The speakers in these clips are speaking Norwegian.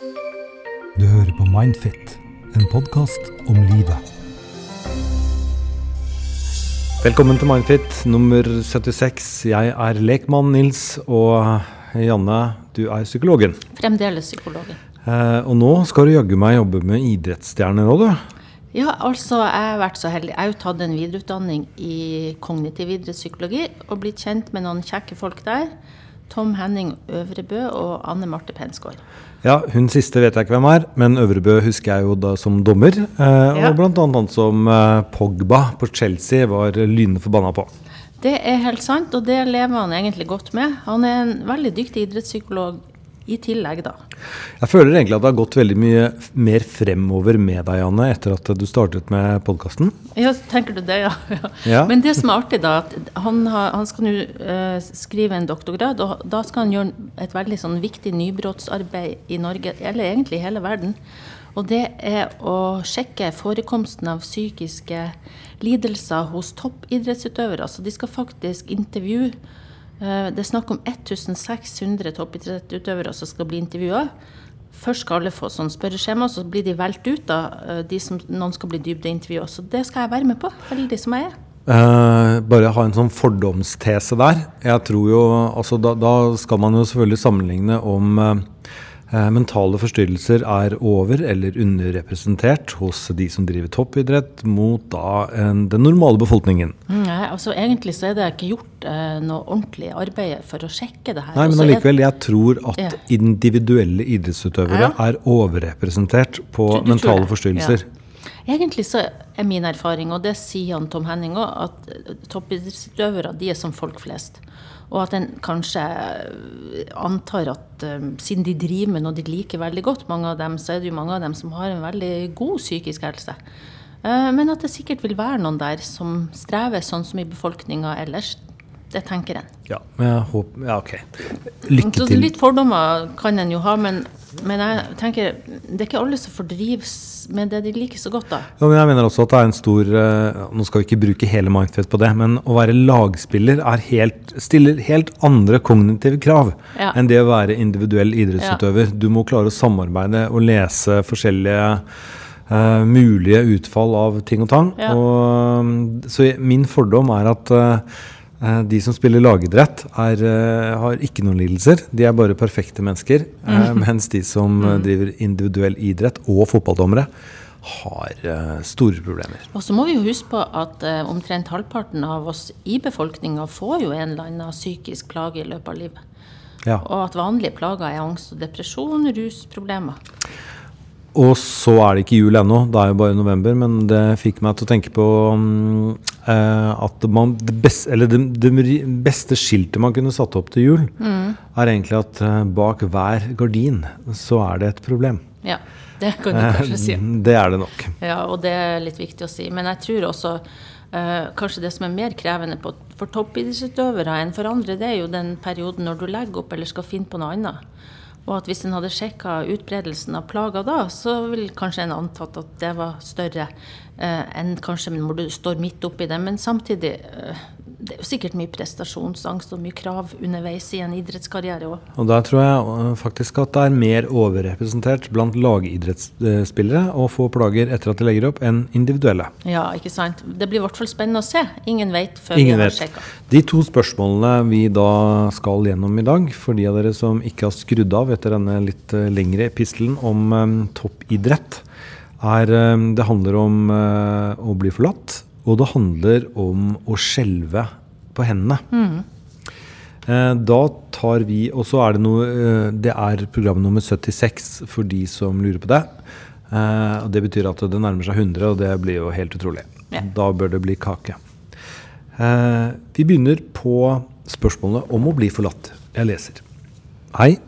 Du hører på Mindfit, en podkast om livet. Velkommen til Mindfit nummer 76. Jeg er lekmann Nils, og Janne, du er psykologen. Fremdeles psykologen. Eh, og nå skal du jaggu meg jobbe med idrettsstjerner òg, du. Ja, altså jeg har vært så heldig. Jeg har jo tatt en videreutdanning i kognitiv idrettspsykologi og blitt kjent med noen kjekke folk der. Tom Henning Øvrebø og Anne Marte Pensgaard. Ja, Hun siste vet jeg ikke hvem er, men Øvrebø husker jeg jo da som dommer. Eh, ja. Og bl.a. han som eh, Pogba på Chelsea var lynende forbanna på. Det er helt sant, og det lever han egentlig godt med. Han er en veldig dyktig idrettspsykolog i tillegg, da. Jeg føler egentlig at det har gått veldig mye mer fremover med deg, Anne, etter at du startet med podkasten. Ja, tenker du det, ja. ja. ja. Men det som er artig, da, at han, har, han skal nå uh, skrive en doktorgrad, og da skal han gjøre et veldig sånn viktig nybrottsarbeid i Norge, eller egentlig i hele verden. Og det er å sjekke forekomsten av psykiske lidelser hos toppidrettsutøvere. Så de skal faktisk intervjue det er snakk om 1600 toppidrettsutøvere som skal bli intervjua. Først skal alle få sånn spørreskjema, så blir de valgt ut, da, eh, de som noen skal bli dybdeintervjua. Så det skal jeg være med på, heldig som jeg er. Uh, bare ha en sånn fordomstese der. Jeg tror jo, altså da, da skal man jo selvfølgelig sammenligne om uh, Eh, mentale forstyrrelser er over- eller underrepresentert hos de som driver toppidrett, mot da den normale befolkningen. Mm, nei, altså Egentlig så er det ikke gjort eh, noe ordentlig arbeid for å sjekke det her. Nei, men allikevel, jeg tror at ja. individuelle idrettsutøvere ja. er overrepresentert på du, du mentale forstyrrelser. Ja. Egentlig så er min erfaring, og det sier han Tom Henning òg, at eh, toppidrettsutøvere de er som folk flest. Og at en kanskje antar at um, siden de driver med noe de liker veldig godt, mange av dem, så er det jo mange av dem som har en veldig god psykisk helse. Uh, men at det sikkert vil være noen der som strever sånn som i befolkninga ellers. Det tenker en. Ja, håper, ja, ok. Lykke til. Litt fordommer kan en jo ha, men men jeg tenker, det er ikke alle som fordrives med det de liker så godt, da. Ja, men jeg mener også at det er en stor uh, Nå skal vi ikke bruke hele Mindfest på det, men å være lagspiller helt, stiller helt andre kognitive krav ja. enn det å være individuell idrettsutøver. Ja. Du må klare å samarbeide og lese forskjellige uh, mulige utfall av ting og tang. Og, så min fordom er at uh, Eh, de som spiller lagidrett, er, eh, har ikke noen lidelser. De er bare perfekte mennesker. Mm. Mens de som mm. driver individuell idrett, og fotballdommere, har store problemer. Og så må vi jo huske på at omtrent halvparten av oss i befolkninga får jo en eller annen psykisk plage i løpet av livet. Ja. Og at vanlige plager er angst og depresjon, rusproblemer. Og så er det ikke jul ennå, det er jo bare november, men det fikk meg til å tenke på um, uh, at man, det, beste, det, det, beste skiltet man kunne satt opp til jul, mm. er egentlig at uh, bak hver gardin så er det et problem. Ja, det kan du kanskje si. Uh, det er det nok. Ja, og det er litt viktig å si. Men jeg tror også kanskje det som er mer krevende på, for toppidrettsutøvere enn for andre, det er jo den perioden når du legger opp eller skal finne på noe annet. Og at hvis en hadde sjekka utbredelsen av plager da, så ville kanskje en antatt at det var større eh, enn kanskje når du står midt oppi det. Men samtidig eh, det er jo sikkert mye prestasjonsangst og mye krav underveis i en idrettskarriere òg. Og der tror jeg eh, faktisk at det er mer overrepresentert blant lagidrettsspillere å få plager etter at de legger opp, enn individuelle. Ja, ikke sant. Det blir i hvert fall spennende å se. Ingen vet før Ingen vi har sjekka. De to spørsmålene vi da skal gjennom i dag, for de av dere som ikke har skrudd av etter denne litt eh, lengre epistelen om um, toppidrett, er um, Det handler om uh, å bli forlatt og det handler om å skjelve på hendene. Mm. Eh, da tar vi Og så er det noe eh, Det er program nummer 76 for de som lurer på det. Eh, og Det betyr at det nærmer seg 100, og det blir jo helt utrolig. Ja. Da bør det bli kake. Vi begynner på spørsmålet om å bli forlatt. Jeg leser. Hei.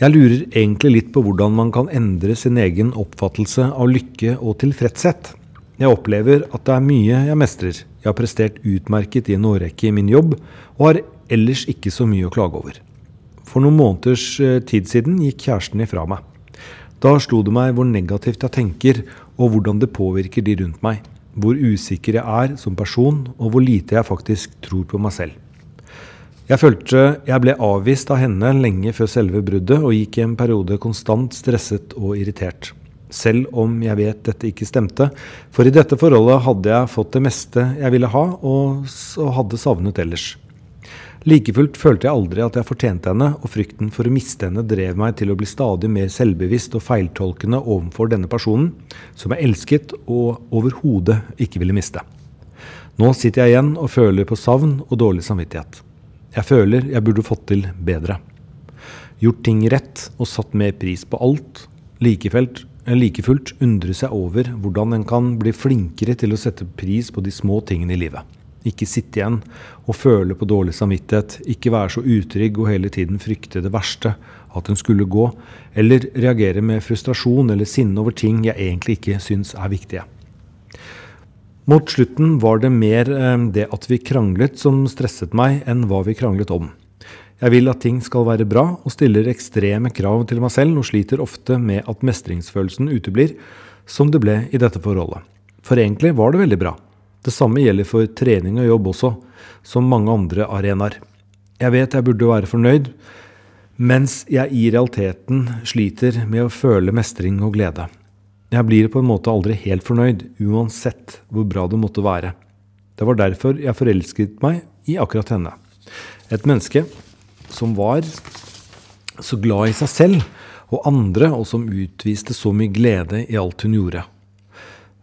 Jeg lurer egentlig litt på hvordan man kan endre sin egen oppfattelse av lykke og tilfredshet. Jeg opplever at det er mye jeg mestrer. Jeg har prestert utmerket i en årrekke i min jobb, og har ellers ikke så mye å klage over. For noen måneders eh, tid siden gikk kjæresten ifra meg. Da slo det meg hvor negativt jeg tenker, og hvordan det påvirker de rundt meg. Hvor usikker jeg er som person, og hvor lite jeg faktisk tror på meg selv. Jeg følte jeg ble avvist av henne lenge før selve bruddet, og gikk i en periode konstant stresset og irritert. Selv om jeg vet dette ikke stemte, for i dette forholdet hadde jeg fått det meste jeg ville ha, og hadde savnet ellers. Like fullt følte jeg aldri at jeg fortjente henne, og frykten for å miste henne drev meg til å bli stadig mer selvbevisst og feiltolkende overfor denne personen, som jeg elsket og overhodet ikke ville miste. Nå sitter jeg igjen og føler på savn og dårlig samvittighet. Jeg føler jeg burde fått til bedre. Gjort ting rett og satt mer pris på alt. Likefelt, like fullt undre seg over hvordan en kan bli flinkere til å sette pris på de små tingene i livet. Ikke sitte igjen og føle på dårlig samvittighet, ikke være så utrygg og hele tiden frykte det verste, at en skulle gå, eller reagere med frustrasjon eller sinne over ting jeg egentlig ikke syns er viktige. Mot slutten var det mer eh, det at vi kranglet som stresset meg, enn hva vi kranglet om. Jeg vil at ting skal være bra, og stiller ekstreme krav til meg selv og sliter ofte med at mestringsfølelsen uteblir, som det ble i dette forholdet. For egentlig var det veldig bra. Det samme gjelder for trening og jobb også, som mange andre arenaer. Jeg vet jeg burde være fornøyd, mens jeg i realiteten sliter med å føle mestring og glede. Jeg blir på en måte aldri helt fornøyd, uansett hvor bra det måtte være. Det var derfor jeg forelsket meg i akkurat henne. Et menneske som var så glad i seg selv og andre, og som utviste så mye glede i alt hun gjorde.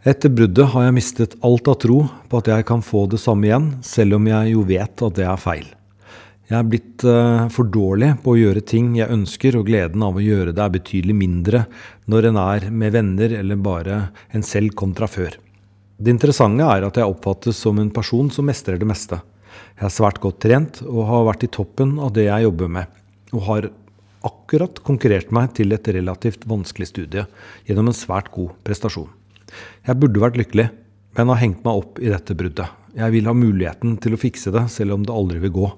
Etter bruddet har jeg mistet alt av tro på at jeg kan få det samme igjen, selv om jeg jo vet at det er feil. Jeg er blitt uh, for dårlig på å gjøre ting jeg ønsker, og gleden av å gjøre det er betydelig mindre når en er med venner eller bare en selv kontra før. Det interessante er at jeg oppfattes som en person som mestrer det meste. Jeg er svært godt trent og har vært i toppen av det jeg jobber med, og har akkurat konkurrert meg til et relativt vanskelig studie gjennom en svært god prestasjon. Jeg burde vært lykkelig, men har hengt meg opp i dette bruddet. Jeg vil ha muligheten til å fikse det, selv om det aldri vil gå.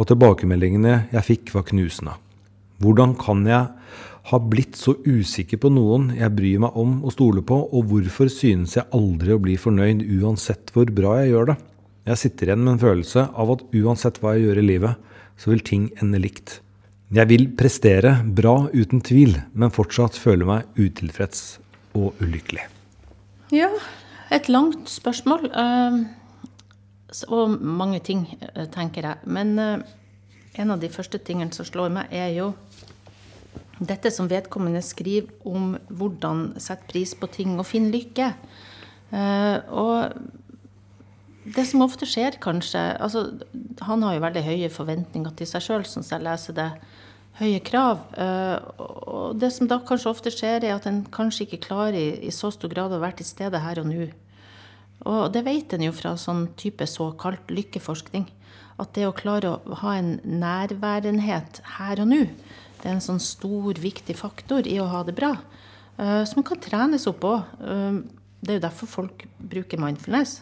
Og tilbakemeldingene jeg fikk, var knusende. Hvordan kan jeg ha blitt så usikker på noen jeg bryr meg om og stoler på, og hvorfor synes jeg aldri å bli fornøyd uansett hvor bra jeg gjør det? Jeg sitter igjen med en følelse av at uansett hva jeg gjør i livet, så vil ting ende likt. Jeg vil prestere bra uten tvil, men fortsatt føle meg utilfreds og ulykkelig. Ja, et langt spørsmål. Uh, og mange ting, uh, tenker jeg. Men uh, en av de første tingene som slår meg, er jo dette som vedkommende skriver om hvordan sette pris på ting og finne lykke. og det som ofte skjer, kanskje altså, Han har jo veldig høye forventninger til seg sjøl, sånn som jeg leser det høye krav. Eh, og det som da kanskje ofte skjer, er at en kanskje ikke klarer i, i så stor grad å være til stede her og nå. Og det vet en jo fra sånn type såkalt lykkeforskning. At det å klare å ha en nærværenhet her og nå, det er en sånn stor, viktig faktor i å ha det bra. Uh, som kan trenes opp òg. Uh, det er jo derfor folk bruker mindfulness.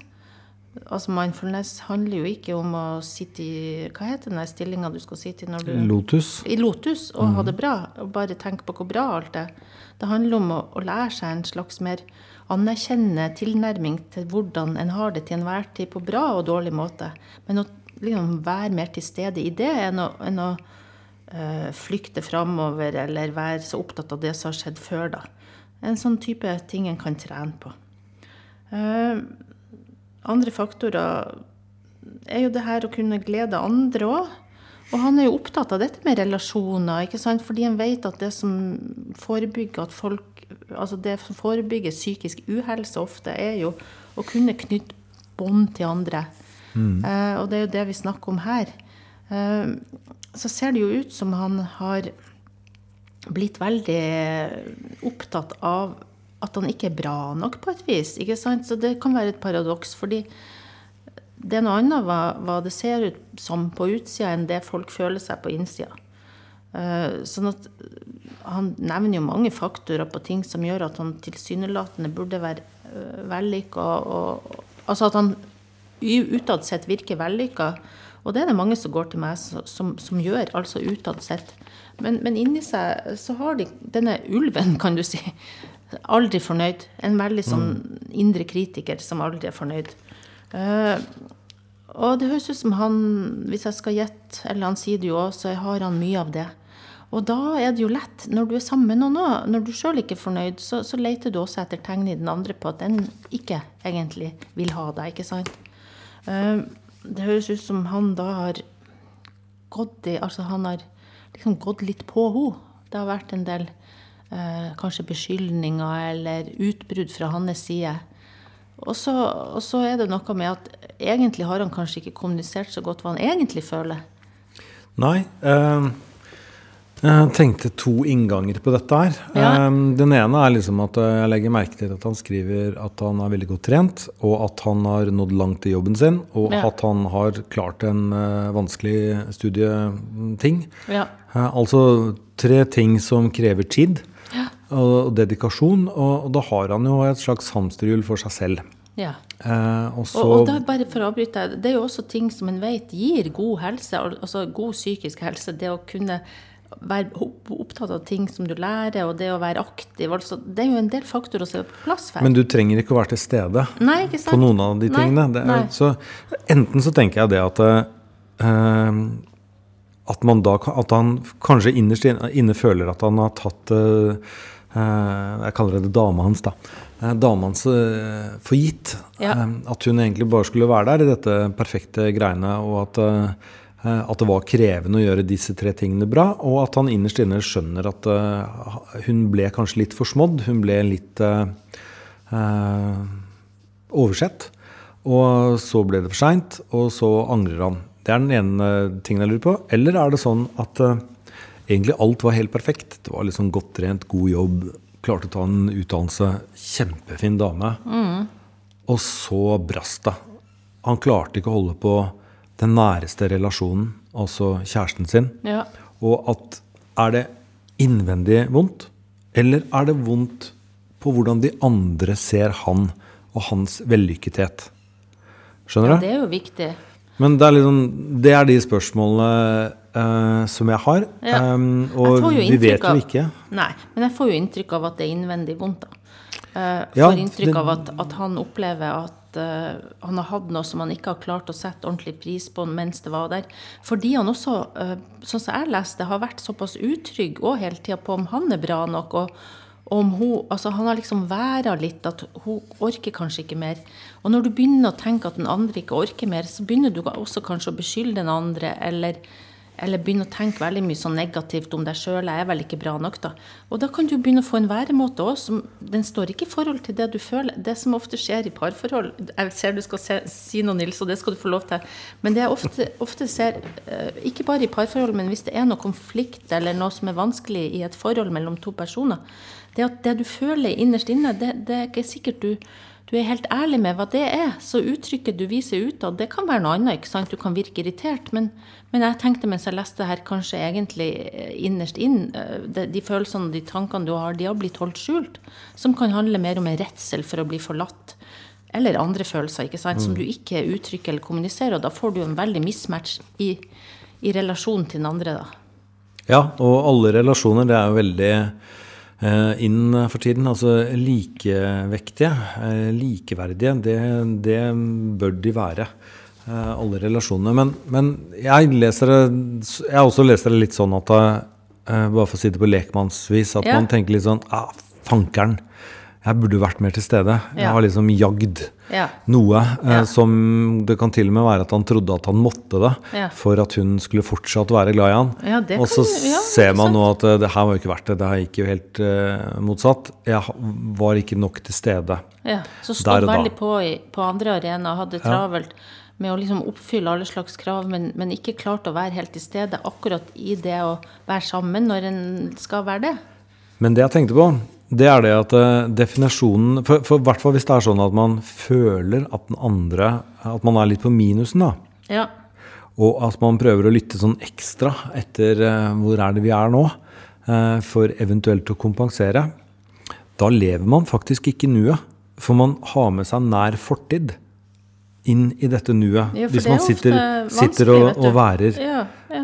Altså Mindfulness handler jo ikke om å sitte i Hva heter den stillinga du skal sitte i når du Lotus. I lotus og mm. ha det bra. Og bare tenke på hvor bra alt er. Det handler om å, å lære seg en slags mer anerkjennende tilnærming til hvordan en har det til enhver tid på bra og dårlig måte. Men å liksom, være mer til stede i det enn å, enn å øh, flykte framover eller være så opptatt av det som har skjedd før, da. En sånn type ting en kan trene på. Uh, andre faktorer er jo det her å kunne glede andre òg. Og han er jo opptatt av dette med relasjoner, ikke sant? fordi han vet at det som forebygger at folk Altså det som forebygger psykisk uhelse ofte, er jo å kunne knytte bånd til andre. Mm. Eh, og det er jo det vi snakker om her. Eh, så ser det jo ut som han har blitt veldig opptatt av at han ikke er bra nok på et vis. ikke sant? Så det kan være et paradoks. fordi det er noe annet hva, hva, det ser ut som på utsida, enn det folk føler seg på innsida. Uh, sånn at Han nevner jo mange faktorer på ting som gjør at han tilsynelatende burde være uh, vellykka. Altså at han utad sett virker vellykka. Og det er det mange som går til meg som, som gjør, altså utad sett. Men, men inni seg så har de denne ulven, kan du si, Aldri fornøyd. En veldig sånn mm. indre kritiker som aldri er fornøyd. Uh, og det høres ut som han, hvis jeg skal gjette, eller han sier det jo òg, så har han mye av det. Og da er det jo lett, når du er sammen med noen òg, når du sjøl ikke er fornøyd, så, så, leter du også etter tegn i den andre på at den ikke egentlig vil ha deg, ikke sant. Uh, det høres ut som han da har gått i Altså han har liksom gått litt på henne. Det har vært en del kanskje beskyldninger eller utbrudd fra hans side. Og så, og så er det noe med at egentlig har han kanskje ikke kommunisert så godt hva han egentlig føler. Nei. Eh, jeg tenkte to innganger på dette her. Ja. Eh, den ene er liksom at eh, jeg legger merke til at han skriver at han er veldig godt trent, og at han har nådd langt i jobben sin, og ja. at han har klart en eh, vanskelig studieting. Ja. Uh, altså tre ting som krever tid og, dedikasjon, og, da har han jo et slags hamsterhjul for seg selv. Ja. Eh, og, så, og, og da, bare for å avbryte, Det er jo også ting som en vet gir god helse, altså god psykisk helse. Det å kunne være opptatt av ting som du lærer, og det å være aktiv. Altså, det er jo en del faktorer som er på plass for. Men du trenger ikke å være til stede Nei, på noen av de tingene. Er, så, enten så tenker jeg det at uh, at, man da, at han kanskje innerst inne føler at han har tatt uh, uh, Jeg kaller det dama hans, da. Dama hans for gitt. Ja. at hun egentlig bare skulle være der i dette perfekte greiene, og at Eh, at det var krevende å gjøre disse tre tingene bra, og at han innerst inne skjønner at hun ble kanskje litt forsmådd. Hun ble litt oversett. Og så ble det for seint, og så angrer han. Det er den ene tingen jeg lurer på. Eller er det sånn at egentlig alt var helt perfekt? Det var liksom godt trent, god jobb, klarte å ta en utdannelse, kjempefin dame. Mm. Og så brast det. Han klarte ikke å holde på den næreste relasjonen, altså kjæresten sin. Ja. Og at er det innvendig vondt, eller er det vondt på hvordan de andre ser han og hans vellykkethet? Skjønner du? Ja, det er jo viktig. Men det er, liksom, det er de spørsmålene uh, som jeg har. Ja. Um, og vi vet jo ikke. Nei, men jeg får jo inntrykk av at det er innvendig vondt. da. Uh, får ja, inntrykk det, av at, at, han opplever at uh, han har hatt noe som han ikke har klart å sette ordentlig pris på mens det var der. Fordi han også, sånn som jeg leste, har vært såpass utrygg og hele tida på om han er bra nok. og om hun, altså Han har liksom væra litt, at hun orker kanskje ikke mer. Og når du begynner å tenke at den andre ikke orker mer, så begynner du også kanskje å beskylde den andre, eller eller begynne å tenke veldig mye sånn negativt om deg sjøl. Jeg er vel ikke bra nok, da. Og da kan du begynne å få en væremåte òg som Den står ikke i forhold til det du føler. Det som ofte skjer i parforhold Jeg ser du skal se, si noe, Nils, og det skal du få lov til. Men det jeg ofte, ofte ser, eh, ikke bare i parforhold, men hvis det er noe konflikt eller noe som er vanskelig i et forhold mellom to personer, det at det du føler innerst inne, det, det er ikke sikkert du du er helt ærlig med hva det er. Så uttrykket du viser utad, det kan være noe annet. ikke sant? Du kan virke irritert. Men, men jeg tenkte mens jeg leste her, kanskje egentlig eh, innerst inn eh, de, de følelsene og de tankene du har, de har blitt holdt skjult. Som kan handle mer om en redsel for å bli forlatt. Eller andre følelser ikke sant? som mm. du ikke uttrykker eller kommuniserer. Og da får du en veldig mismatch i, i relasjonen til den andre. da. Ja, og alle relasjoner det er jo veldig inn for tiden. Altså likevektige, eh, likeverdige, det, det bør de være. Eh, alle relasjonene. Men, men jeg leser det Jeg også leser det litt sånn at Bare for å si det på lekmannsvis, at ja. man tenker litt sånn ah, Fankeren jeg burde vært mer til stede. Jeg har liksom jagd ja. noe eh, som Det kan til og med være at han trodde at han måtte det ja. for at hun skulle fortsatt være glad i han. og så kan, ser man nå at uh, det her var jo ikke verdt det. Det her gikk jo helt eh, motsatt. Jeg var ikke nok til stede ja. Så stod veldig på, i, på andre arenaer, hadde travelt med å liksom oppfylle alle slags krav, men, men ikke klarte å være helt til stede akkurat i det å være sammen når en skal være det. Men det jeg tenkte på, det er det at uh, definisjonen For, for hvert fall hvis det er sånn at man føler at den andre At man er litt på minusen, da. Ja. Og at man prøver å lytte sånn ekstra etter uh, hvor er det vi er nå, uh, for eventuelt å kompensere. Da lever man faktisk ikke nuet. For man har med seg nær fortid inn i dette nuet. Ja, hvis man sitter, sitter og, og værer. Ja, ja.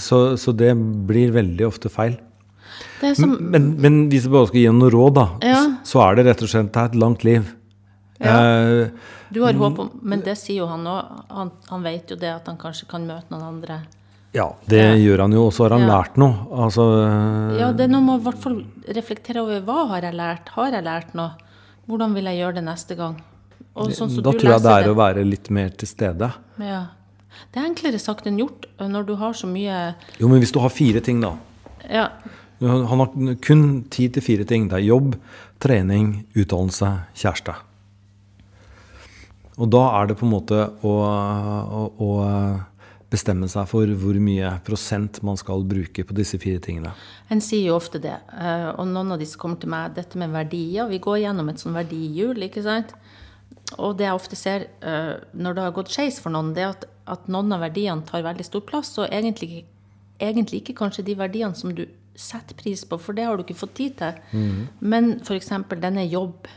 Så, så det blir veldig ofte feil. Som, men, men, hvis jeg bare skal gi noen råd, da, ja. så er det rett og slett det er et langt liv. Ja. Eh, du har håp om Men det sier jo han òg. Han, han, vet jo det at han kanskje kan møte noen andre. Ja, det ja. gjør han jo. Og så har han lært noe. Altså, eh, ja, det er noe med å i hvert fall reflektere over hva har jeg lært. Har jeg lært noe? Hvordan vil jeg gjøre det neste gang? Sånn da tror jeg det er det. å være litt mer til stede. Ja. Det er enklere sagt enn gjort når du har så mye Jo, men hvis du har fire ting, da. Ja. Han har kun tid til fire ting. Det er jobb, trening, utdannelse, kjæreste. Og da er det på en måte å, å, å, bestemme seg for hvor mye prosent man skal bruke på disse fire tingene. En sier jo ofte det. Eh, og noen av disse kommer til meg, dette med verdier. Vi går gjennom et sånn verdihjul, ikke sant. Og det jeg ofte ser eh, når det har gått skeis for noen, det er at, at, noen av verdiene tar veldig stor plass, og egentlig, egentlig ikke kanskje de verdiene som du setter pris på, for det har du ikke fått tid til. Mm. Men f.eks. denne jobb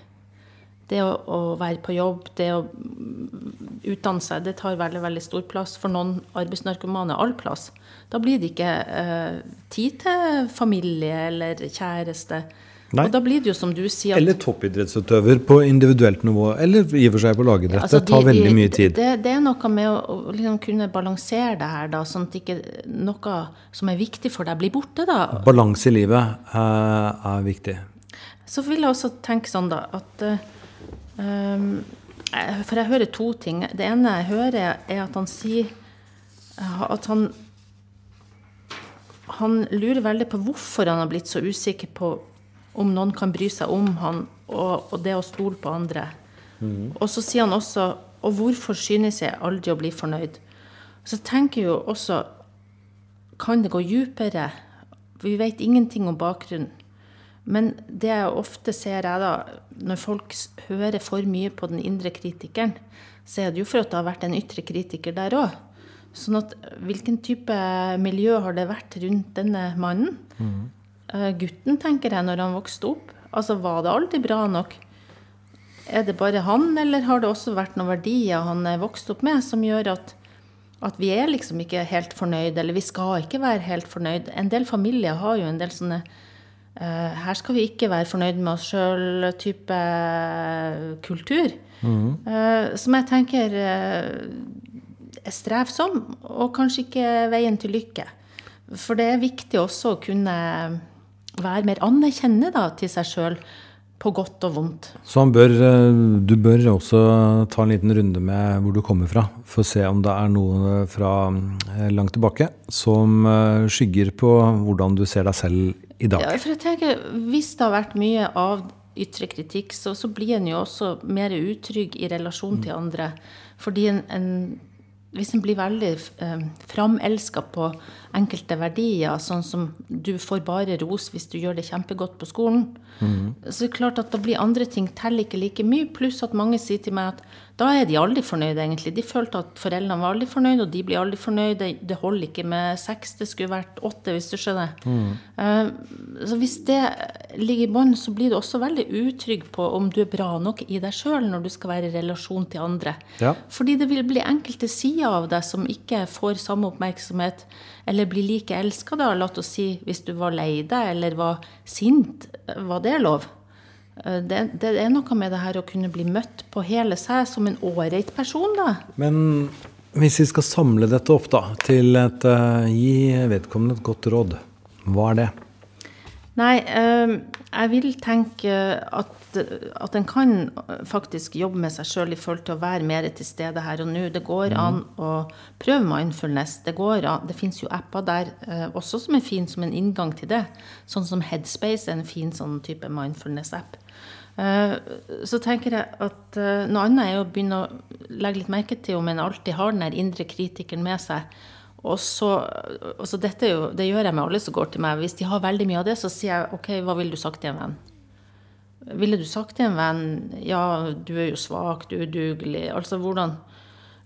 det å, å, være på jobb, det å utdanne seg, det tar veldig veldig stor plass. For noen arbeidsnarkomane all plass. Da blir det ikke eh, tid til familie eller kjæreste. Nei. Og da blir det jo som du sier Eller toppidrettsutøver på individuelt nivå. Eller i og for seg på lagidrett. Altså, det tar de, veldig mye tid. Det, det, er noe med å, å liksom kunne balansere det her, da, sånn at ikke noe som er viktig for deg, blir borte. da. Balanse i livet er, er viktig. Så vil jeg også tenke sånn, da, at uh, Um, for jeg hører to ting. Det ene jeg hører, er at han sier at han han lurer veldig på hvorfor han har blitt så usikker på om noen kan bry seg om han, og, og det å stole på andre. Mm. Og så sier han også Og hvorfor synes jeg aldri å bli fornøyd? Så tenker jeg jo også Kan det gå dypere? Vi vet ingenting om bakgrunnen. Men det jeg ofte ser jeg da, når folk hører for mye på den indre kritikeren, så er det jo for at det har vært en ytre kritiker der òg. Sånn at hvilken type miljø har det vært rundt denne mannen? Mm. Gutten, tenker jeg, når han vokste opp. Altså, var det alltid bra nok? Er det bare han, eller har det også vært noen verdier han er vokst opp med, som gjør at, at vi er liksom ikke helt fornøyd, eller vi skal ikke være helt fornøyd? En del familier har jo en del sånne Uh, her skal vi ikke være fornøyd med oss sjøl-type kultur. Mm. Som jeg tenker er strevsom, og kanskje ikke veien til lykke. For det er viktig også å kunne være mer anerkjennende da, til seg sjøl, på godt og vondt. Så bør, du bør også ta en liten runde med hvor du kommer fra, for å se om det er noe fra langt tilbake som skygger på hvordan du ser deg selv i dag? Ja, for jeg tenker, Hvis det har vært mye av ytre kritikk, så, så blir en jo også mer utrygg i relasjon til andre. Fordi en, en hvis en blir veldig eh, framelska på enkelte verdier, sånn som du får bare ros hvis du gjør det kjempegodt på skolen, mm. så er det klart at da blir andre ting teller ikke like mye. Pluss at mange sier til meg at da er de aldri fornøyde, egentlig. De følte at foreldrene var aldri fornøyde, og de blir aldri fornøyde. Det holder ikke med seks, det skulle vært åtte, hvis du skjønner. Mm. Uh, så hvis det ligger i bånn, så blir du også veldig utrygg på om du er bra nok i deg sjøl når du skal være i relasjon til andre. Ja. Fordi det vil bli enkelte sider av deg som ikke får samme oppmerksomhet, eller blir like elska, da. La oss si hvis du var lei deg eller var sint, var det lov? Eh, det, det, er noe med det her å kunne bli møtt på hele seg som en ålreit person, da. Men hvis vi skal samle dette opp da, til et uh, gi vedkommende et godt råd, hva er det? Nei, uh, jeg vil tenke at, at en kan faktisk jobbe med seg sjøl i forhold til å være mer til stede her og nå. Det går mm. an å prøve mindfulness. Det, går an, det fins jo apper der uh, også som er fin som en inngang til det. Sånn som Headspace er en fin sånn type mindfulness-app. Eh, så tenker jeg at eh, noe annet er å begynne å legge litt merke til om en alltid har den der indre kritikeren med seg. Og så, altså dette jo, Det gjør jeg med alle som går til meg. Hvis de har veldig mye av det, så sier jeg OK, hva ville du sagt til en venn? Ville du sagt til en venn ja, du er jo svak, du er udugelig? Altså hvordan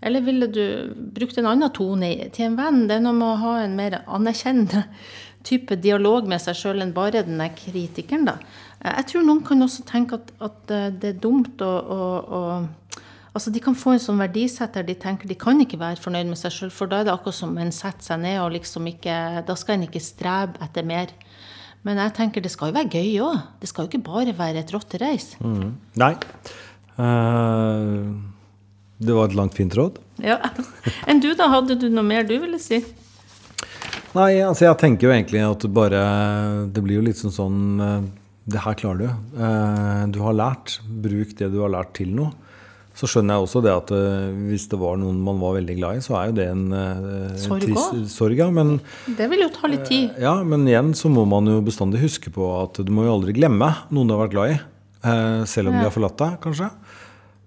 Eller ville du brukt en annen tone til en venn? Det er noe med å ha en mer anerkjennende type dialog med seg sjøl enn bare den der kritikeren, da. Jeg tror noen kan også tenke at, at eh, det er dumt å, å, å Altså De kan få en sånn verdisett der de tenker de kan ikke være fornøyd med seg sjøl, for da er det akkurat som en setter seg ned og liksom ikke Da skal en ikke strebe etter mer. Men jeg tenker det skal jo være gøy òg. Det skal jo ikke bare være et rottereis. Mm. Nei. Uh, det var et langt, fint råd. Ja. Enn du, da? Hadde du noe mer du ville si? Nei, altså jeg tenker jo egentlig at bare Det blir jo litt sånn sånn eh, Det her klarer du. Uh, du har lært. Bruk det du har lært til noe. Så skjønner jeg også det at uh, hvis det var noen man var veldig glad i, så er jo det en, uh, sorg trist sorg. Ja, men, det vil jo ta litt tid. Ja, men igjen så må man jo bestandig huske på at du må jo aldri glemme noen du har vært glad i. selv om de har forlatt deg, kanskje.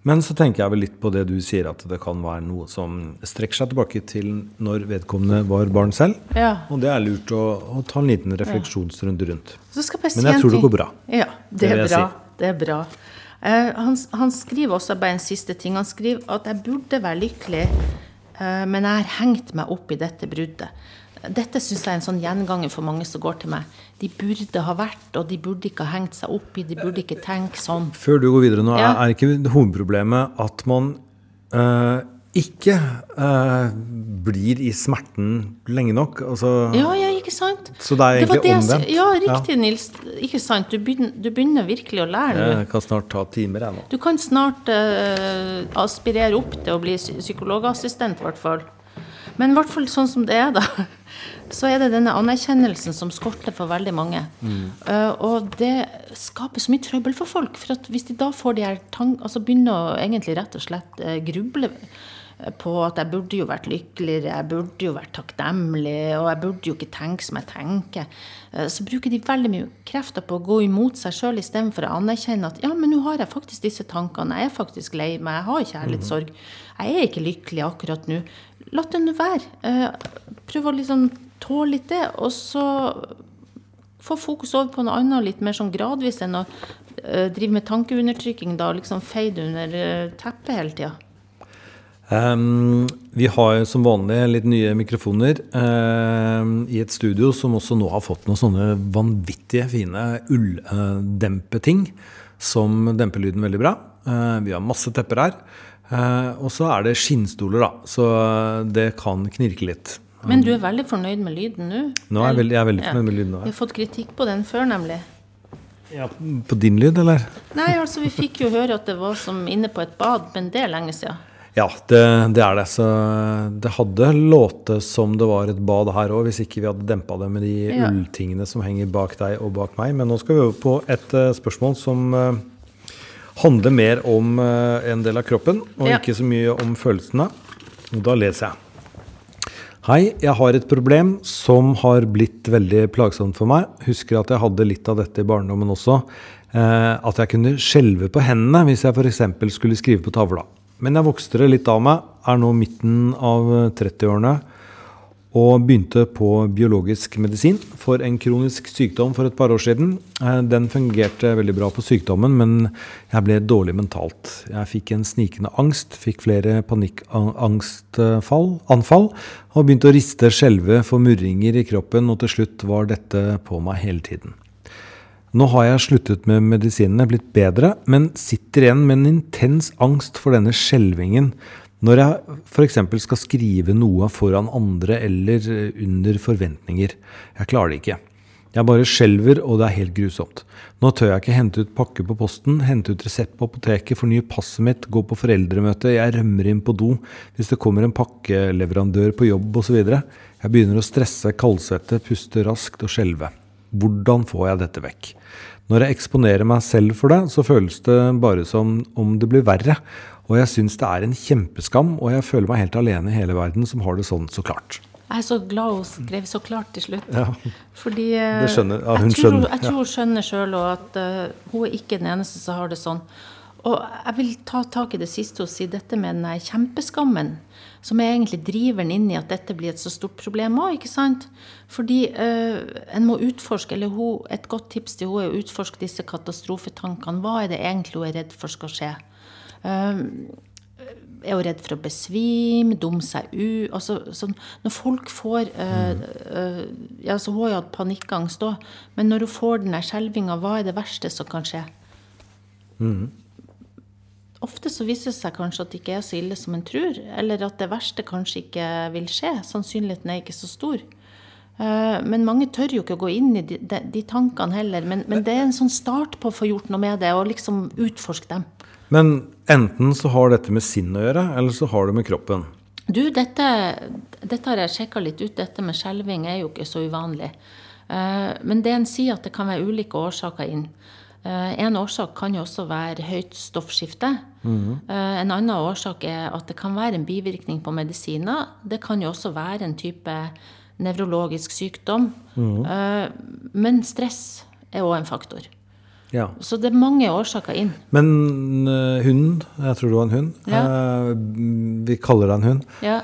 Men så tenker jeg vel litt på det du sier, at det kan være noe som strekker seg tilbake til når vedkommende var barn selv. Ja. Og det er lurt å, å ta en liten refleksjonsrunde rundt. Men jeg tror det går bra. Ja, det, det er bra. Si. Det er bra. Uh, han, han, skriver også bare en siste ting. Han skriver at jeg burde være lykkelig, uh, men jeg har hengt meg opp i dette bruddet. Dette syns jeg er en sånn gjenganger for mange som går til meg. De burde ha vært, og de burde ikke ha hengt seg opp i, de burde ikke tenke sånn. Før du går videre nå, ja. er ikke hovedproblemet at man uh, ikke uh, blir i smerten lenge nok. Altså, ja, ja, ikke sant? Så det er egentlig det omvendt? Ja, riktig, ja. Nils. Ikke sant? Du begynner, du begynner, virkelig å lære nå. Jeg kan snart ta timer, jeg nå. Du kan snart uh, aspirere opp til å bli psykologassistent, i hvert fall. Men i hvert fall sånn som det er, da, så er det denne anerkjennelsen som skorter for veldig mange. Mm. Uh, og det skaper så mye trøbbel for folk. For hvis de da får de her tang... altså begynner å egentlig rett og slett uh, gruble på at jeg burde jo vært lykkeligere, jeg burde jo vært takknemlig, og jeg burde jo ikke tenke som jeg tenker. Eh, så bruker de veldig mye krefter på å gå imot seg sjøl istedenfor å anerkjenne at ja, men nå har jeg faktisk disse tankene, jeg er faktisk lei meg, jeg har kjærlighetssorg, jeg er ikke lykkelig akkurat nå. La det nå være. Eh, prøv å liksom tåle litt det, og så få fokus over på noe annet litt mer sånn gradvis enn å eh, drive med tankeundertrykking, da liksom feide under teppet hele tida. Um, vi har som vanlig litt nye mikrofoner um, i et studio som også nå har fått noen sånne vanvittige fine ulldempeting som demper lyden veldig bra. Uh, vi har masse tepper her. Uh, og så er det skinnstoler, da, så det kan knirke litt. Men du er veldig fornøyd med lyden nå? Nå er jeg veldig, jeg er veldig fornøyd med lyden nå. Vi har fått kritikk på den før, nemlig. Ja, På din lyd, eller? Nei, altså vi fikk jo høre at det var som inne på et bad, men det er lenge siden. Ja, det, det, er det. Så det hadde låtet som det var et bad her òg, hvis ikke vi hadde dempa det med de ja. ulltingene som henger bak deg og bak meg. Men nå skal vi over på et uh, spørsmål som uh, handler mer om uh, en del av kroppen, og ja. ikke så mye om følelsene. Og da leser jeg. Hei, jeg har et problem som har blitt veldig plagsomt for meg. Husker at jeg hadde litt av dette i barndommen også. at jeg kunne skjelve på hendene hvis jeg f.eks. skulle skrive på tavla. Men jeg vokste det litt av meg, er nå midten av 30-årene og begynte på biologisk medisin for en kronisk sykdom for et par år siden. Eh, den fungerte veldig bra på sykdommen, men jeg ble dårlig mentalt. Jeg fikk en snikende angst, fikk flere panikkangstanfall og begynte å riste, skjelve, få murringer i kroppen, og til slutt var dette på meg hele tiden. Nå har jeg sluttet med medisinene, blitt bedre, men sitter igjen med en intens angst for denne skjelvingen når jeg f.eks. skal skrive noe foran andre eller under forventninger. Jeg klarer det ikke. Jeg bare skjelver, og det er helt grusomt. Nå tør jeg ikke hente ut pakke på posten, hente ut resept på apoteket, fornye passet mitt, gå på foreldremøte, jeg rømmer inn på do hvis det kommer en pakkeleverandør på jobb osv. Jeg begynner å stresse, kaldsvette, puste raskt og skjelve. Hvordan får jeg dette vekk? Når jeg eksponerer meg selv for det, så føles det bare som om det blir verre. Og jeg syns det er en kjempeskam, og jeg føler meg helt alene i hele verden som har det sånn så klart. Jeg er så glad hun skrev så klart til slutt. Ja. Fordi det skjønner, ja, hun jeg, tror, skjønner, jeg tror hun skjønner sjøl at uh, hun er ikke den eneste som har det sånn. Og jeg vil ta tak i det siste og si dette med den kjempeskammen som er egentlig driveren inn i at dette blir et så stort problem òg, ikke sant? Fordi øh, en må utforske, eller hun, et godt tips til henne er å utforske disse katastrofetankene. Hva er det egentlig hun er redd for skal skje? Uh, er hun redd for å besvime, dumme seg ut altså, sånn, Når folk får uh, uh, ja, så Hun har jo hatt panikkangst òg, men når hun får den skjelvinga, hva er det verste som kan skje? Mm ofte så viser det seg kanskje at det ikke er så ille som en tror, eller at det verste kanskje ikke vil skje. Sannsynligheten er ikke så stor. Eh, men mange tør jo ikke å gå inn i de, de, tankene heller. Men, men, det er en sånn start på å få gjort noe med det, og liksom utforske dem. Men enten så har dette med sinn å gjøre, eller så har det med kroppen. Du, dette, dette har jeg sjekka litt ut. Dette med skjelving er jo ikke så uvanlig. Uh, men det en sier at det kan være ulike årsaker inn. Uh, en årsak kan jo også være høyt stoffskifte. Mm. En annen årsak er at det kan være en bivirkning på medisiner. Det kan jo også være en type nevrologisk sykdom. Mm. men stress er òg en faktor. Ja. Så det er mange årsaker inn. Men hunden, jeg tror det var en hund, ja. vi kaller det en hund, ja.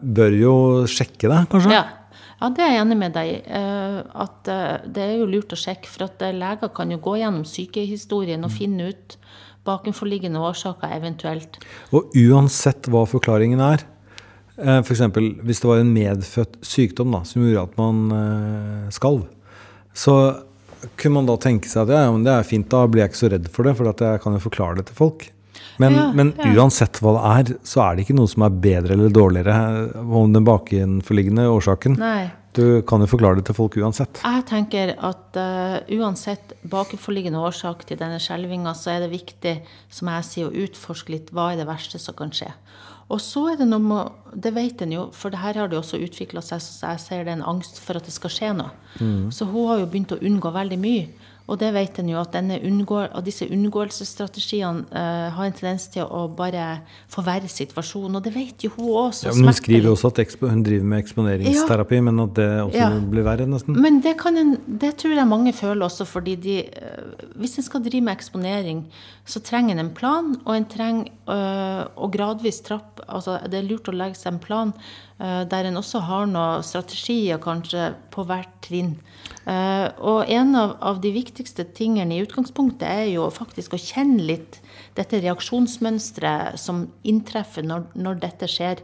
bør jo sjekke deg, kanskje? Ja. Ja det er jeg enig med deg i. at det er jo lurt å sjekke. For at leger kan jo gå gjennom sykehistorien og mm. finne ut bakenforliggende årsaker eventuelt. Og uansett hva forklaringen er, f.eks. hvis det var en medfødt sykdom da, som gjorde at man skalv, så kunne man da tenke seg at ja, det er fint, da blir jeg ikke så redd for det, for jeg kan jo forklare det til folk. Men, ja, men ja. uansett hva det er, så er det ikke noe som er bedre eller dårligere om den bakenforliggende årsaken. Nei. Du kan jo forklare det til folk uansett. Jeg tenker at uh, uansett bakenforliggende årsak til denne skjelvinga, så er det viktig, som jeg sier, å utforske litt hva er det verste som kan skje. Og så er det noe med Det vet en jo, for det her har det også utvikla seg så jeg ser det er en angst for at det skal skje noe. Mm. Så hun har jo begynt å unngå veldig mye. Og det vet en jo at unngår, disse unngåelsesstrategiene uh, har en tendens til å bare forverre situasjonen. Og det vet jo hun også. Ja, men hun skriver også at hun driver med eksponeringsterapi, ja. men at det også ja. blir verre, nesten. Men det, en, det, tror jeg mange føler også, fordi de, uh, hvis en skal drive med eksponering, så trenger en en plan, og en trenger øh, å gradvis trappe altså Det er lurt å legge seg en plan der en også har noen strategier kanskje på hvert trinn. Uh, og en av, av, de viktigste tingene i utgangspunktet er jo faktisk å kjenne litt dette reaksjonsmønsteret som inntreffer når, når dette skjer.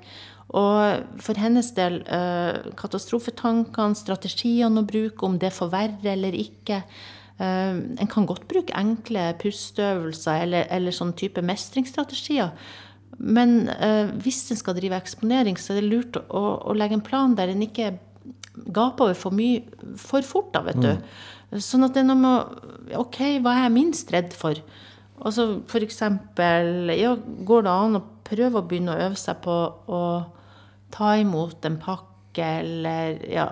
Og for hennes del, uh, katastrofetankene, strategiene å bruke, om det forverrer eller ikke. Uh, en kan godt bruke enkle pusteøvelser eller, eller sånn type mestringsstrategier. Men hvis en skal drive eksponering, så er det lurt å, å legge en plan der en ikke gaper over for mye for fort, da, vet mm. du. Sånn at det er noe med OK, hva er jeg minst redd for? Altså eksempel ja, Går det an å prøve å begynne å øve seg på å ta imot en pakke, eller ja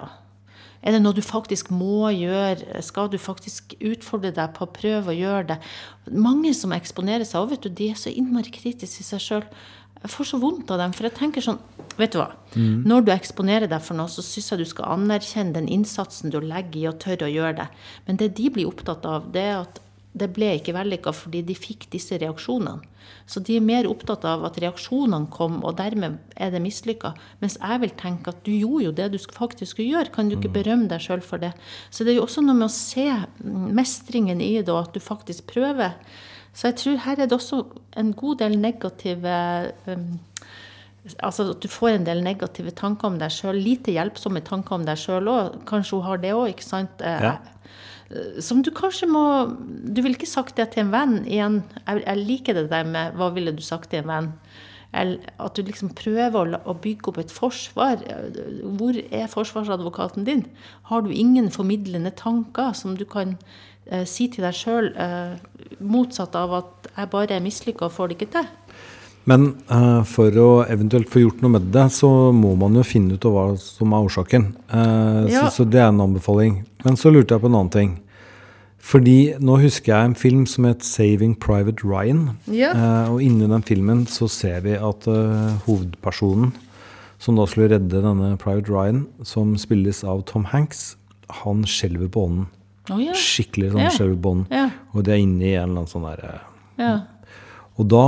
Er det noe du faktisk må gjøre? Skal du faktisk utfordre deg på å prøve å gjøre det? Mange som eksponerer seg, og vet du, de er så innmari kritiske i seg sjøl. Jeg får så vondt av dem. For jeg tenker sånn Vet du hva? Mm. Når du eksponerer deg for noe, så syns jeg du skal anerkjenne den innsatsen du legger i å tørre å gjøre det. Men det de blir opptatt av, det er at det ble ikke vellykka fordi de fikk disse reaksjonene. Så de er mer opptatt av at reaksjonene kom, og dermed er det mislykka. Mens jeg vil tenke at du gjorde jo det du faktisk skulle gjøre. Kan du ikke mm. berømme deg sjøl for det? Så det er jo også noe med å se mestringen i det, og at du faktisk prøver. Så jeg tror her er det også en god del negative um, Altså at du får en del negative tanker om deg sjøl. Lite hjelpsomme tanker om deg sjøl òg. Kanskje hun har det òg, ikke sant? Eh, ja. Som du kanskje må Du ville ikke sagt det til en venn igjen. Jeg, jeg, liker det der med hva ville du sagt til en venn? At du liksom prøver å bygge opp et forsvar. Hvor er forsvarsadvokaten din? Har du ingen formidlende tanker som du kan eh, si til deg sjøl, eh, motsatt av at jeg bare er mislykka og får det ikke til. Men uh, for å eventuelt få gjort noe med det, så må man jo finne ut hva som er årsaken. Uh, ja. så, så, det er en anbefaling. Men så lurte jeg på en annen ting. Fordi nå husker jeg en film som het 'Saving Private Ryan'. Ja. Uh, og inni den filmen så ser vi at hovedpersonen, som da skulle redde denne Private Ryan, som spilles av Tom Hanks, han skjelver på ånden. Oh, ja. Skikkelig sånn ja. ånden. Ja. Og det er inni en eller annen sånn derre ja. Og da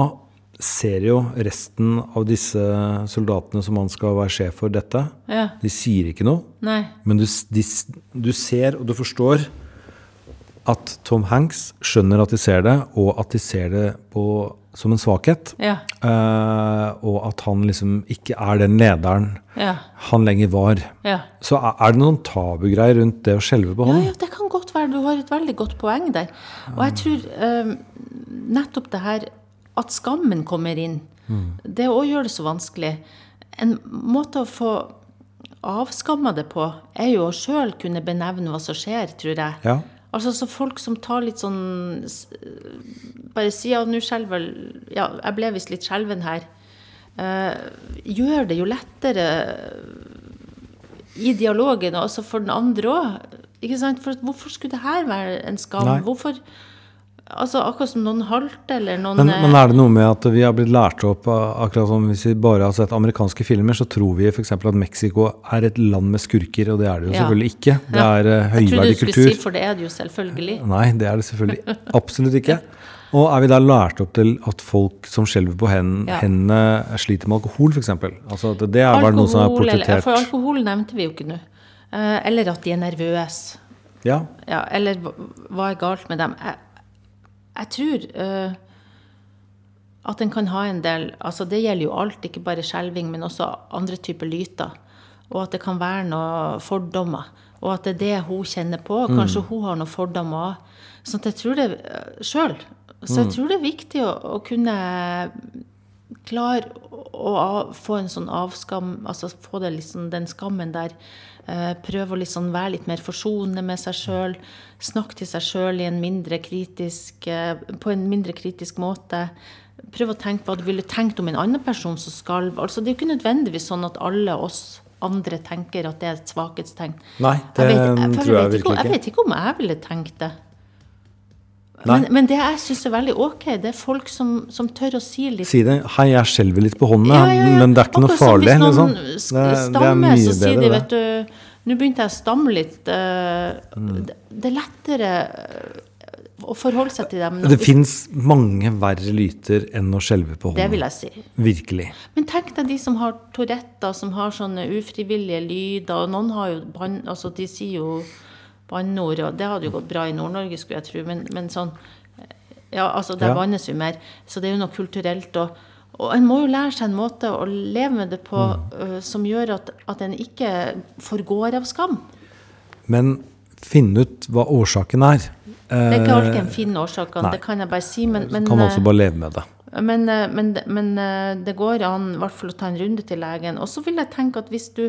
ser jo resten av disse soldatene som han skal være sjef for dette, ja. de sier ikke noe. Nei. Men du, de, du, ser og du forstår at Tom Hanks skjønner at de ser det, og at de ser det på som en svakhet. Ja. Uh, og at han liksom ikke er den lederen ja. han lenger var. Ja. Så er det noen tabugreier rundt det å skjelve på hånden? Ja, det kan godt være. Du har et veldig godt poeng der. Og jeg tror uh, nettopp det her at skammen kommer inn, mm. det òg gjør det så vanskelig. En måte å få avskamma det på, er jo å sjøl kunne benevne hva som skjer, tror jeg. Ja. Altså så folk som tar litt sånn Bare sier ja, nå skjelver Ja, jeg ble visst litt skjelven her. Uh, gjør det jo lettere i dialogen, også for den andre òg. Hvorfor skulle det her være en skam? Hvorfor Altså Akkurat som noen halter eller noen men, men, er det noe med at vi har blitt lært opp akkurat som Hvis vi bare har sett amerikanske filmer, så tror vi f.eks. at Mexico er et land med skurker, og det er det jo ja. selvfølgelig ikke. Det er ja. høyverdig kultur. Jeg trodde du skulle si for det er det jo selvfølgelig. Nei, det er det selvfølgelig absolutt ikke. Og er vi da lært opp til at folk som skjelver på hendene, ja. hendene sliter med alkohol, f.eks.? Altså, det, det er vel noe som er portrettert For alkohol nevnte vi jo ikke nå. Uh, eller at de er nervøse. Ja. ja. Eller hva er galt med dem? Jeg, jeg tror uh, at en kan ha en del altså Det gjelder jo alt, ikke bare skjelving, men også andre typer lyter. Og at det kan være noen fordommer. Og at det er det hun kjenner på. Kanskje mm. hun har noen fordommer òg. Så jeg tror det uh, sjøl så jeg mm. tror det er viktig å, å kunne klare å, få en sånn avskam, altså få liksom, den skammen der. Eh, prøve å liksom være litt mer forsonende med seg sjøl. Snakke til seg sjøl eh, på en mindre kritisk måte. Prøve å tenke hva du ville tenkt om en annen person som skalv. Altså, det er jo ikke nødvendigvis sånn at alle oss andre tenker at det er et svakhetstegn. Nei, det jeg vet, jeg, jeg, tror jeg virkelig ikke. Jeg vet ikke om jeg ville tenkt det. Men, men, det jeg syns er veldig ok, det er folk som, som, tør å si litt Si det. 'Hei, jeg skjelver litt på hånden, ja, ja, ja. men det er ikke Akkurat noe farlig.' Hvis noen liksom. det, stammer, så sier de, vet du Nå begynte jeg å stamme litt. Uh, mm. det, er lettere eh, å forholde seg til dem. Det fins mange verre lyter enn å skjelve på hånden. Det vil jeg si. Virkelig. Men tenk deg de som har Touretter, som har sånne ufrivillige lyder. og Noen har jo altså De sier jo banneord. Og det hadde jo gått bra i Nord-Norge, skulle jeg tro. Men, men sånn Ja, altså, der ja. vannes jo mer. Så det er jo noe kulturelt. Og, og en må jo lære seg en måte å leve med det på mm. uh, som gjør at, at en ikke forgår av skam. Men finne ut hva årsaken er. Det er ikke alltid en finner årsakene, det kan jeg bare si. Men, men, kan også bare leve med det. Men, men, men det går an i hvert fall å ta en runde til legen. Og så vil jeg tenke at hvis du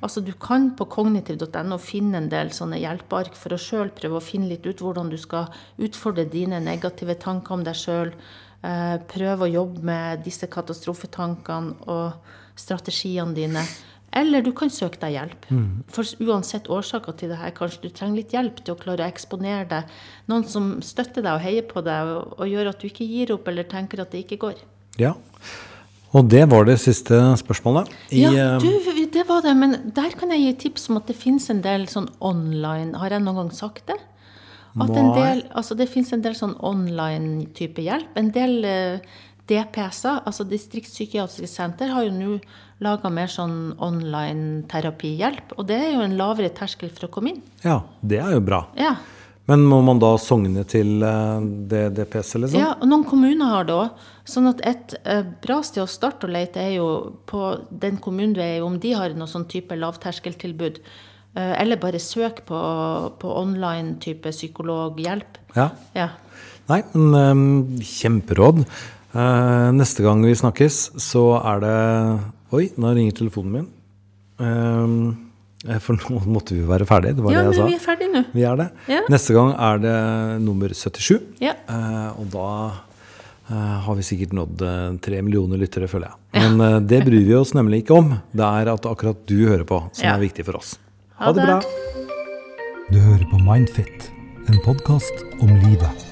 Altså Du kan på kognitiv.no finne en del sånne hjelpeark for å sjøl prøve å finne litt ut hvordan du skal utfordre dine negative tanker om deg sjøl. Eh, prøve å jobbe med disse katastrofetankene og strategiene dine. Eller du kan søke deg hjelp. Mm. For uansett årsaker til det her, kanskje du trenger litt hjelp til å klare å eksponere deg. Noen som støtter deg og heier på deg og, og gjør at du ikke gir opp eller tenker at det ikke går. Ja, og det var det siste spørsmålet. I, ja, eh, du, det var det. Men der kan jeg gi tips om at det fins en del sånn online Har jeg noen gang sagt det? At en del, altså det fins en del sånn online-type hjelp. En del uh, DPS-er, altså distriktspsykiatriske senter, har jo nå laga mer sånn online terapihjelp. Og det er jo en lavere terskel for å komme inn. Ja, det er jo bra. Ja. Men må man da sogne til eh, det DPS-et, liksom? Ja, og noen kommuner har det òg. Sånn at et uh, bra sted å starte å lete er jo på den kommunen du er i, om de har noe sånn type lavterskeltilbud. Uh, eller bare søk på, på online type psykologhjelp. Ja. ja. Nei, men um, kjemperåd. Neste gang vi snakkes, så er det Oi, nå ringer telefonen min. Um, for nå måtte vi jo være ferdige. Det var ja, det jeg sa. Vi er ferdige nå. Vi er det. Ja. Neste gang er det nummer 77. Ja. Uh, og da uh, har vi sikkert nådd uh, tre millioner lyttere, føler jeg. Men det bryr vi oss nemlig ikke om. Det er at akkurat du hører på, som er viktig for oss. Ha, ha det bra. Du hører på Mindfit, en podkast om livet.